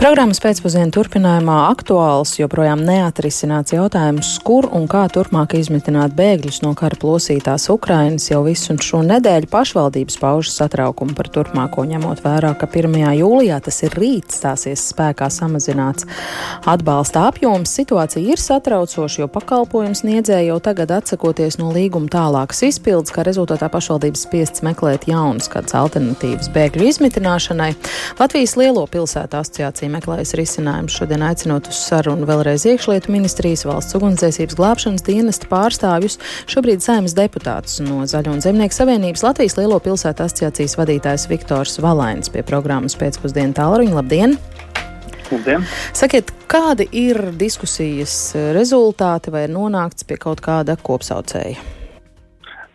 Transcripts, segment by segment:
Programmas pēcpusdienu turpinājumā aktuāls joprojām neatrisināts jautājums, kur un kā turpmāk izmitināt bēgļus no kara plosītās Ukrainas jau visu šo nedēļu pašvaldības paužas satraukumu par turpmāko ņemot vērā, ka 1. jūlijā tas ir rīt stāsies spēkā samazināts atbalsta apjoms. Situācija ir satraucoša, jo pakalpojums niedzēja jau tagad atsakoties no līguma tālākas izpildes, kā rezultātā pašvaldības spiests meklēt jaunas kādas alternatīvas bēgļu izmitināšanai. Latvijas lielo pilsētu asociācija meklējas risinājumus. Šodien aicinot uz sarunu vēlreiz iekšlietu ministrijas, valsts ugunsdzēsības glābšanas dienesta pārstāvjus, šobrīd saimnes deputātus no Zaļo un Zemnieku savienības Latvijas Lielo pilsētu asociācijas vadītājs Viktors Valains pie programmas pēcpusdienu tālruņa. Labdien! Labdien. Sakiet, kādi ir diskusijas rezultāti vai ir nonākts pie kaut kāda kopsaucēja?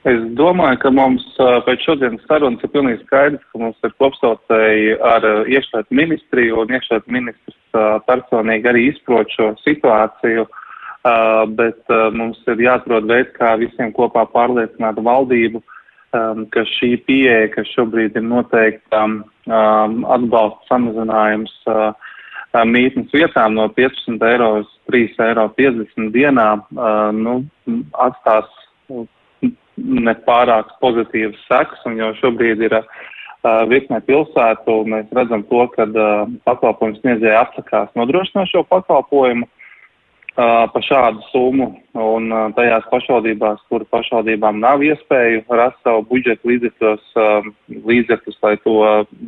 Es domāju, ka mums pēc šodienas sarunas ir pilnīgi skaidrs, ka mums ir kopsaucēji ar iekšlietu ministriju un iekšlietu ministrs personīgi arī izprot šo situāciju, bet mums ir jāatrod veids, kā visiem kopā pārliecināt valdību, ka šī pieeja, kas šobrīd ir noteikta atbalsta samazinājums mītnes vietām no 15 eiro uz 3,50 eiro dienā, nu, atstās nepārāk pozitīvas sekas, un jau šobrīd ir uh, virknē pilsētu, mēs redzam to, ka uh, pakalpojums sniedzēja atsakās nodrošināt šo pakalpojumu uh, pa šādu summu, un uh, tajās pašvaldībās, kur pašvaldībām nav iespēju rast savu budžetu līdzekļos, uh, līdzekļus, lai to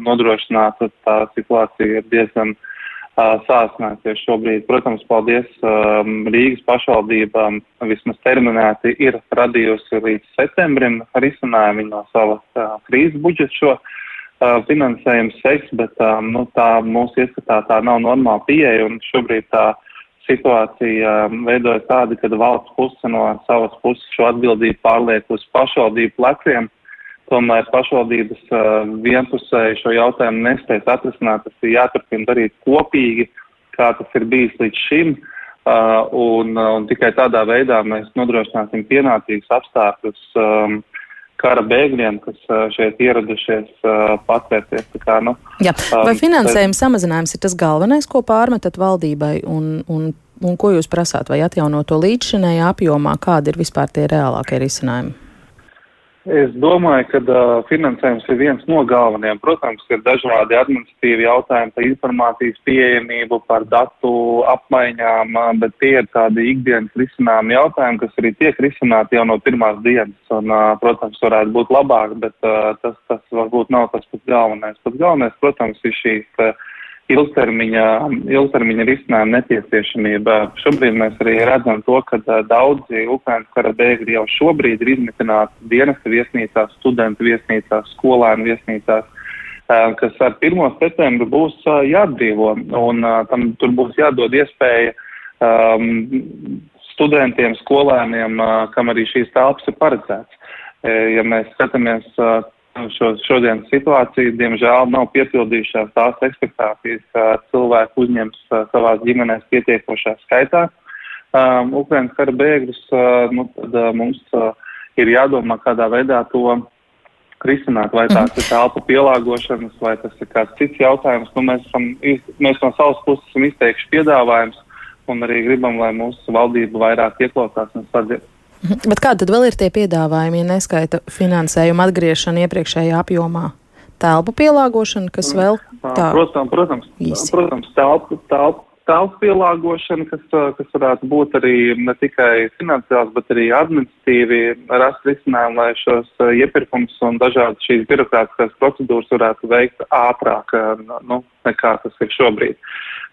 nodrošinātu, tā situācija ir diezgan uh, sāsināties šobrīd. Protams, paldies um, Rīgas pašvaldībām vismaz terminēti ir radījusi līdz septembrim risinājumu no savas uh, krīzes budžeta šo uh, finansējumu seks, bet um, nu, tā mūsu ieskatā tā nav normāla pieeja un šobrīd tā situācija um, veidojas tāda, ka valsts puse no savas puses šo atbildību pārliek uz pašvaldību pleciem tomēr pašvaldības vienpusēji šo jautājumu nespēs atrisināt. Tas ir jāturpina darīt kopīgi, kā tas ir bijis līdz šim. Un, un tikai tādā veidā mēs nodrošināsim pienācīgus apstākļus um, kara bēgļiem, kas šeit ieradušies patvērties. Kā, nu, Jā. Vai um, finansējuma samazinājums ir tas galvenais, ko pārmetat valdībai, un, un, un ko jūs prasāt, vai atjaunot to līdzšinējā apjomā, kādi ir vispār tie reālākie risinājumi? Es domāju, ka uh, finansējums ir viens no galvenajiem. Protams, ir dažādi administratīvi jautājumi par informācijas pieejamību, par datu apmaiņām, bet tie ir tādi ikdienas risināmi jautājumi, kas arī tiek risināti jau no pirmās dienas. Un, uh, protams, varētu būt labāk, bet uh, tas, tas varbūt nav tas pats galvenais. Pats galvenais, protams, ir šīs. Uh, ilgtermiņa, ilgtermiņa risinājuma nepieciešamība. Šobrīd mēs arī redzam to, ka daudzi Ukrainas kara bēgļi jau šobrīd ir izmitināti dienesta viesnīcās, studentu viesnīcās, skolēnu viesnīcās kas ar 1. septembru būs jāatbrīvo, un tam tur būs jādod iespēja um, studentiem, skolēniem, kam arī šīs telpas ir paredzēts. Ja mēs skatāmies šo, šodienas situāciju, diemžēl nav piepildījušās tās ekspektācijas, ka cilvēki uzņems uh, savās ģimenēs pietiekošā skaitā um, Ukrainas kara bēgļus, uh, nu, tad uh, mums uh, ir jādomā, kādā veidā to risināt, vai tās ir telpu pielāgošanas, vai tas ir kāds cits jautājums. Nu, mēs, esam, mēs no savas puses esam izteikuši piedāvājums un arī gribam, lai mūsu valdība vairāk ieklausās un sadzird. Bet kādi tad vēl ir tie piedāvājumi, ja neskaita finansējuma atgriešana iepriekšējā apjomā? Telpu pielāgošana, kas vēl tā? Protams, protams, īsi. protams telpu, telpu, telpu pielāgošana, kas, kas varētu būt arī ne tikai finansiāls, bet arī administratīvi rast risinājumu, lai šos iepirkums un dažādas šīs birokrātiskās procedūras varētu veikt ātrāk, nu, nekā tas ir šobrīd.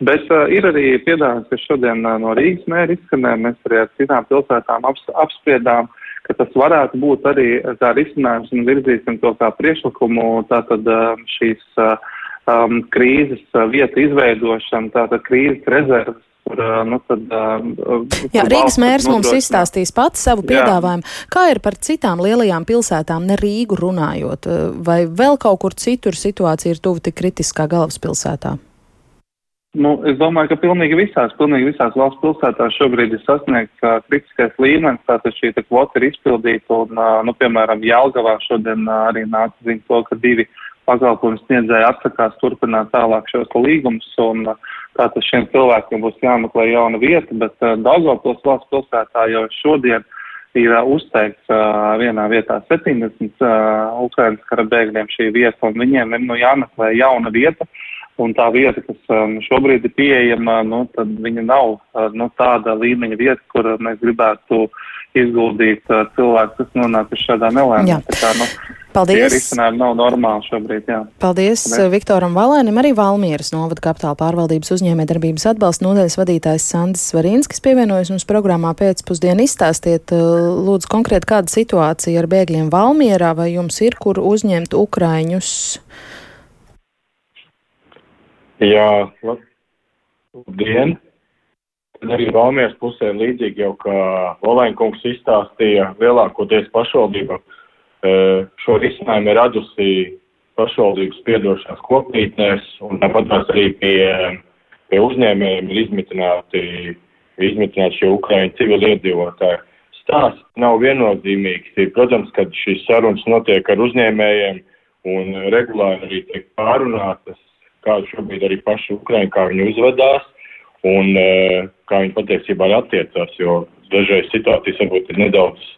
Bet uh, ir arī piedāvājums, kas šodien uh, no Rīgas mēra izskanēja, mēs arī ar citām pilsētām aps, apspriedām, ka tas varētu būt arī kā risinājums un virzīsim to kā priešlikumu, tātad uh, šīs uh, um, krīzes uh, vietu izveidošana, tātad krīzes rezerves Kur, nu, tad, uh, Jā, Rīgas mērs mums izstāstīs pats savu piedāvājumu. Jā. Kā ir par citām lielajām pilsētām, ne Rīgu runājot, vai vēl kaut kur citur situācija ir tuvu tik kritiskā galvaspilsētā? Nu, es domāju, ka pilnīgi visās, pilnīgi visās valsts pilsētās šobrīd ir sasniegts uh, kritiskais līmenis, tātad šī kvota ir izpildīta, un, uh, nu, piemēram, Jelgavā šodien uh, arī nāca ziņa to, ka divi pakalpojumu sniedzēji atsakās turpināt tālāk šos līgumus, un tātad šiem cilvēkiem būs jāmeklē jauna vieta, bet Daugavpils valsts pilsētā jau šodien ir uzteikts uh, vienā vietā 70 uh, Ukrainas kara bēgļiem šī vieta, un viņiem ir nu, jāmeklē jauna vieta. Un tā vieta, kas um, šobrīd ir pieejama, nu, tad viņa nav uh, nu, tāda līmeņa vieta, kur mēs gribētu izguldīt uh, cilvēku, kas nonākuši šādā nelēmumā. Nu, Paldies! Risinājumi nav normāli šobrīd, jā. Paldies, Paldies. Viktoram Valēnim, arī Valmieras novada kapitāla pārvaldības uzņēmē darbības atbalsta nodeļas vadītājs Sandis Svarīnskis pievienojas mums programmā pēcpusdienu. Izstāstiet, uh, lūdzu, konkrēti kāda situācija ar bēgļiem Valmierā, vai jums ir kur uzņemt ukraiņus? Jā, labdien! Tad arī Valmieras pusē līdzīgi jau, kā Olēnkungs izstāstīja, lielākoties pašvaldība šo risinājumu ir radusi pašvaldības piedošanās kopītnēs, un tāpat arī pie, pie uzņēmējiem ir izmitināti, izmitināti šie Ukraiņu civiliedzīvotāji. Stāsts nav viennozīmīgs. Protams, kad šīs sarunas notiek ar uzņēmējiem un regulāri arī tiek pārunātas, kāda šobrīd arī paši Ukraiņi, kā viņi uzvedās un kā viņi patiesībā attiecās, jo dažreiz situācijas varbūt ir nedaudz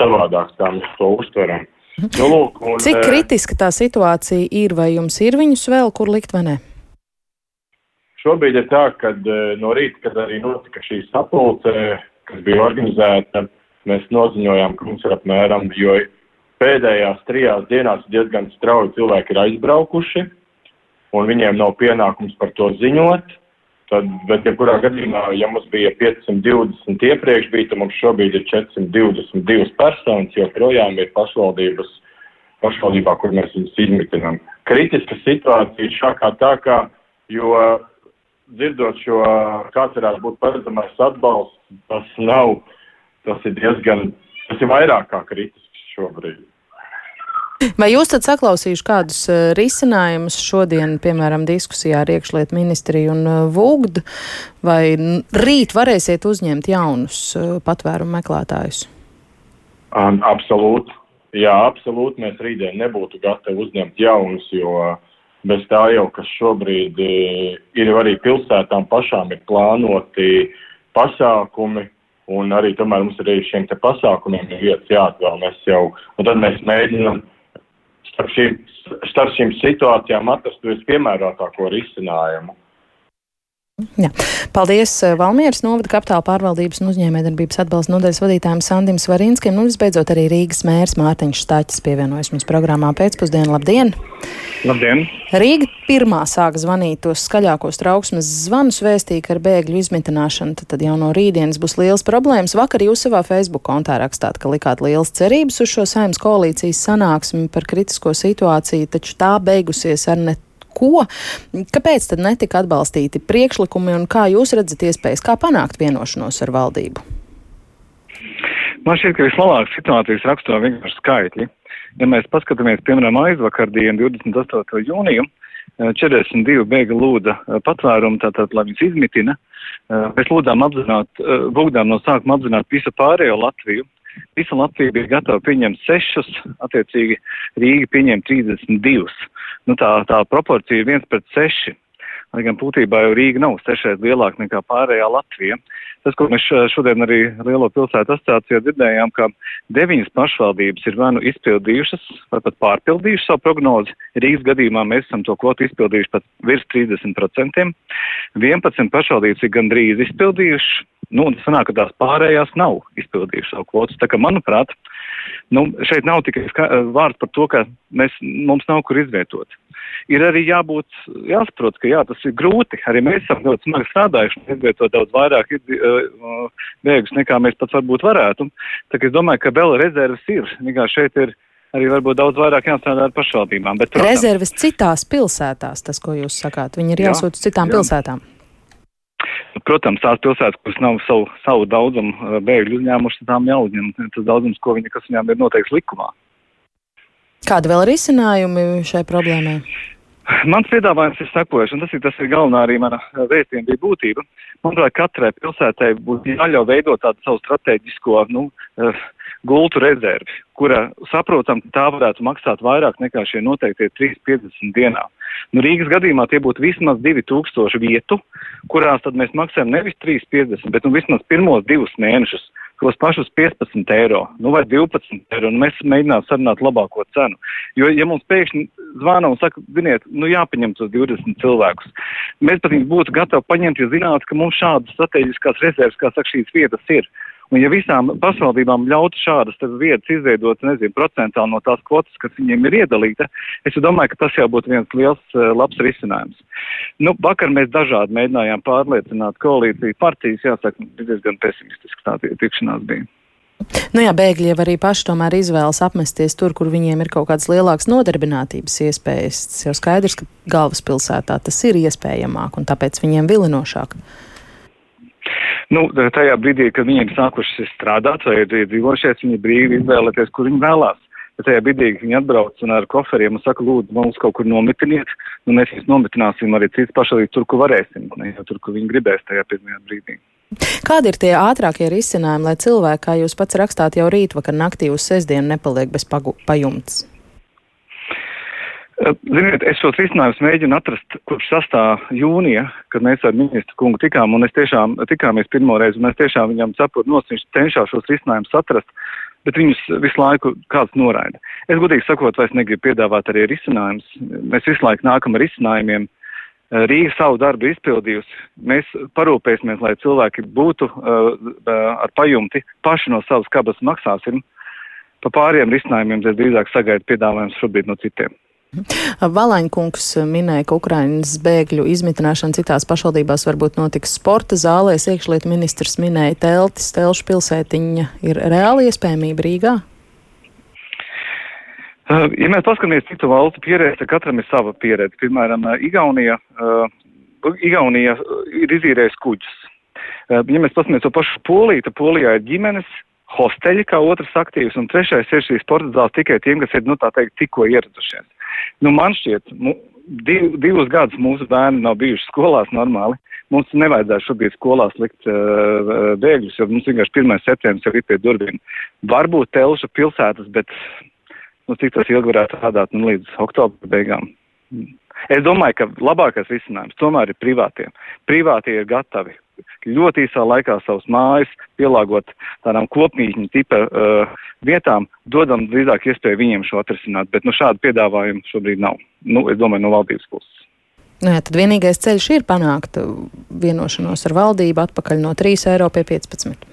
savādāks, kā mēs to uztveram. Nu, lūk, un, Cik kritiska tā situācija ir, vai jums ir viņus vēl kur likt vai ne? Šobrīd ir tā, ka no rīta, kad arī notika šī sapulce, kas bija organizēta, mēs noziņojām, ka mums ir apmēram, jo pēdējās trijās dienās diezgan strauji cilvēki ir aizbraukuši, un viņiem nav pienākums par to ziņot. Tad, bet, ja kurā gadījumā, ja mums bija 520 iepriekš, bija, tad mums šobrīd ir 422 personas, jo projām ir pašvaldības, pašvaldībā, kur mēs viņus izmitinām. Kritiska situācija ir šākā tā, kā, jo dzirdot šo, kāds varētu būt paredzamais atbalsts, tas nav, tas ir diezgan, tas ir vairāk kā kritisks šobrīd. Vai jūs tad saklausījuši kādus uh, risinājumus šodien, piemēram, diskusijā ar iekšlietu ministriju un uh, VUGD, vai rīt varēsiet uzņemt jaunus uh, patvērumu meklētājus? Um, absolūti. Jā, absolūti. Mēs rītdien nebūtu gatavi uzņemt jaunus, jo bez tā jau, kas šobrīd ir arī pilsētām pašām ir plānoti pasākumi, un arī tomēr mums arī šiem te pasākumiem ir vietas jāatvēl. Mēs jau, un tad mēs mēģinam starp šīm, starp šīm situācijām atrast vispiemērotāko risinājumu. Jā. Paldies eh, Valmieras novada kapitāla pārvaldības un uzņēmējdarbības atbalsta nodaļas vadītājiem Sandim Svarinskim un visbeidzot arī Rīgas mērs Mārtiņš Stāķis pievienojas mums programmā pēcpusdienu. Labdien! Labdien! Rīga pirmā sāka zvanīt tos skaļākos trauksmes zvanus vēstīja, ka ar bēgļu izmitināšanu tad, tad jau no rītdienas būs liels problēmas. Vakar jūs savā Facebook kontā rakstāt, ka likāt liels cerības uz šo saimnes koalīcijas sanāksmi par kritisko situāciju, taču tā beigusies ar ne ko. Kāpēc tad netika atbalstīti priekšlikumi un kā jūs redzat iespējas, kā panākt vienošanos ar valdību? Man šķiet, ka vislabāk situācijas raksturo vienkārši skaitļi. Ja mēs paskatāmies, piemēram, aizvakardienu 28. jūniju, 42 bēga lūdza eh, patvērumu, tātad, lai viņus izmitina. Eh, mēs lūdzām apzināt, eh, lūgdām no sākuma apzināt visu pārējo Latviju. Visa Latvija bija gatava pieņemt sešus, attiecīgi Rīga pieņēma 32 nu, tā, tā proporcija ir viens pret seši. Lai gan būtībā jau Rīga nav sešreiz lielāka nekā pārējā Latvija. Tas, ko mēs šodien arī Lielo pilsētu asociācijā dzirdējām, ka deviņas pašvaldības ir vai nu izpildījušas, vai pat pārpildījušas savu prognozi. Rīgas gadījumā mēs esam to kvotu izpildījuši pat virs 30%. 11 pašvaldības ir gandrīz izpildījušas, nu, un sanāk, ka tās pārējās nav izpildījušas savu kvotu. Tā kā, manuprāt, nu, šeit nav tikai vārds par to, ka mēs, mums nav kur izvietot. Ir arī jābūt, jāsaprot, ka jā, tas ir grūti. Arī mēs esam ļoti smagi strādājuši un izvietot daudz vairāk uh, bēgus nekā mēs pats varbūt varētu. Tā es domāju, ka vēl rezerves ir. Vienkārši šeit ir arī varbūt daudz vairāk jāstrādā ar pašvaldībām. Bet, protams, rezerves citās pilsētās, tas, ko jūs sakāt, viņi ir jāsūt uz citām jā. pilsētām. Protams, tās pilsētas, kuras nav savu, savu daudzumu uh, bēgļu uzņēmušas, tām jāuzņem tas daudzums, ko viņi, kas viņām ir noteikts likumā. Kāda vēl ir izcinājumi šai problēmai? Mans piedāvājums ir sekojuši, un tas ir, tas ir galvenā arī mana vēstījuma bija būtība. Manuprāt, katrai pilsētai būtu jāļauj veidot tādu savu strateģisko, nu, uh, gultu rezervi, kura saprotam, ka tā varētu maksāt vairāk nekā šie noteiktie 3,50 dienā. Nu, Rīgas gadījumā tie būtu vismaz 2000 vietu, kurās tad mēs maksājam nevis 3,50, bet nu, vismaz pirmos divus mēnešus tos pašus 15 eiro, nu vai 12 eiro, un mēs mēģinām sarunāt labāko cenu. Jo, ja mums pēkšņi zvana un saka, ziniet, nu jāpaņem tos 20 cilvēkus, mēs pat būtu gatavi paņemt, jo zinātu, ka mums šādas strateģiskās rezerves, kā saka, šīs vietas ir. Un ja visām pašvaldībām ļautu šādas vietas izveidot, nezinu, procentāli no tās kvotas, kas viņiem ir iedalīta, es domāju, ka tas jau būtu viens liels, eh, labs risinājums. Nu, vakar mēs dažādi mēģinājām pārliecināt koalīciju partijas, jāsaka, diezgan pesimistiski tā tikšanās bija. Nu jā, bēgļi jau arī paši tomēr izvēlas apmesties tur, kur viņiem ir kaut kādas lielākas nodarbinātības iespējas. Tas jau skaidrs, ka galvaspilsētā tas ir iespējamāk un tāpēc viņiem vilinošāk. Nu, tajā brīdī, kad viņi ir sākuši strādāt vai ir dzīvojušies, viņi brīvi izvēlēties, kur viņi vēlās. Bet tajā brīdī, kad viņi atbrauc ar koferiem un saka, lūdzu, mums kaut kur nometiniet, nu mēs viņus nometināsim arī cits pašalīgi tur, kur varēsim, ne jau tur, kur viņi gribēs tajā pirmajā brīdī. Kādi ir tie ātrākie risinājumi, lai cilvēki, kā jūs pats rakstāt, jau rīt vakar naktī uz sestdienu nepaliek bez pajumtes? Ziniet, es šos risinājumus mēģinu atrast kopš 6. jūnija, kad mēs ar ministru kungu tikām, un es tiešām tikāmies pirmo reizi, un es tiešām viņam saprotu, nos viņš cenšas šos risinājumus atrast, bet viņus visu laiku kāds noraida. Es godīgi sakot, vairs negribu piedāvāt arī risinājumus. Mēs visu laiku nākam ar risinājumiem. Rīga savu darbu izpildījusi. Mēs parūpēsimies, lai cilvēki būtu uh, ar pajumti paši no savas kabas maksāsim. Pa pāriem risinājumiem es drīzāk sagaidu piedāvājumus šobrīd no citiem. Valaņkungs minēja, ka Ukrainas bēgļu izmitināšana citās pašvaldībās varbūt notiks sporta zālēs. Iekšlietu ministrs minēja teltis, telšu pilsētiņa ir reāli iespējamība Rīgā? Ja mēs paskatāmies citu valstu pieredzi, tad katram ir sava pieredze. Piemēram, Igaunija, uh, Igaunija ir izīrējusi kuģus. Uh, ja mēs paskatāmies to pašu Poliju, tad Polijā ir ģimenes, hosteļi kā otrs aktīvs, un trešais ir šīs sporta zāles tikai tiem, kas ir, nu, tā teikt, tikko ieradušies. Nu, man šķiet, nu, div, divus gadus mūsu bērni nav bijuši skolās normāli. Mums nevajadzētu šobrīd skolās likt uh, bēgļus, jo mums vienkārši 1. septembris jau ir pie durvīm. Varbūt telšu pilsētas, bet nu, cik tas ilgi varētu strādāt nu, līdz oktobra beigām. Es domāju, ka labākais risinājums tomēr ir privātie. Privātie ir gatavi ļoti īsā laikā savus mājas pielāgot tādām kopmītņu tipa uh, vietām, dodam drīzāk iespēju viņiem šo atrisināt, bet nu šādu piedāvājumu šobrīd nav. Nu, es domāju, no valdības puses. Nu jā, tad vienīgais ceļš ir panākt vienošanos ar valdību atpakaļ no 3 eiro pie 15.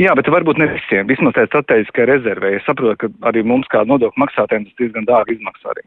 Jā, bet varbūt ne visiem. Vismaz tā strateģiskā rezervē. Es saprotu, ka arī mums kā nodokļu maksātājiem tas diezgan dārgi izmaksā arī.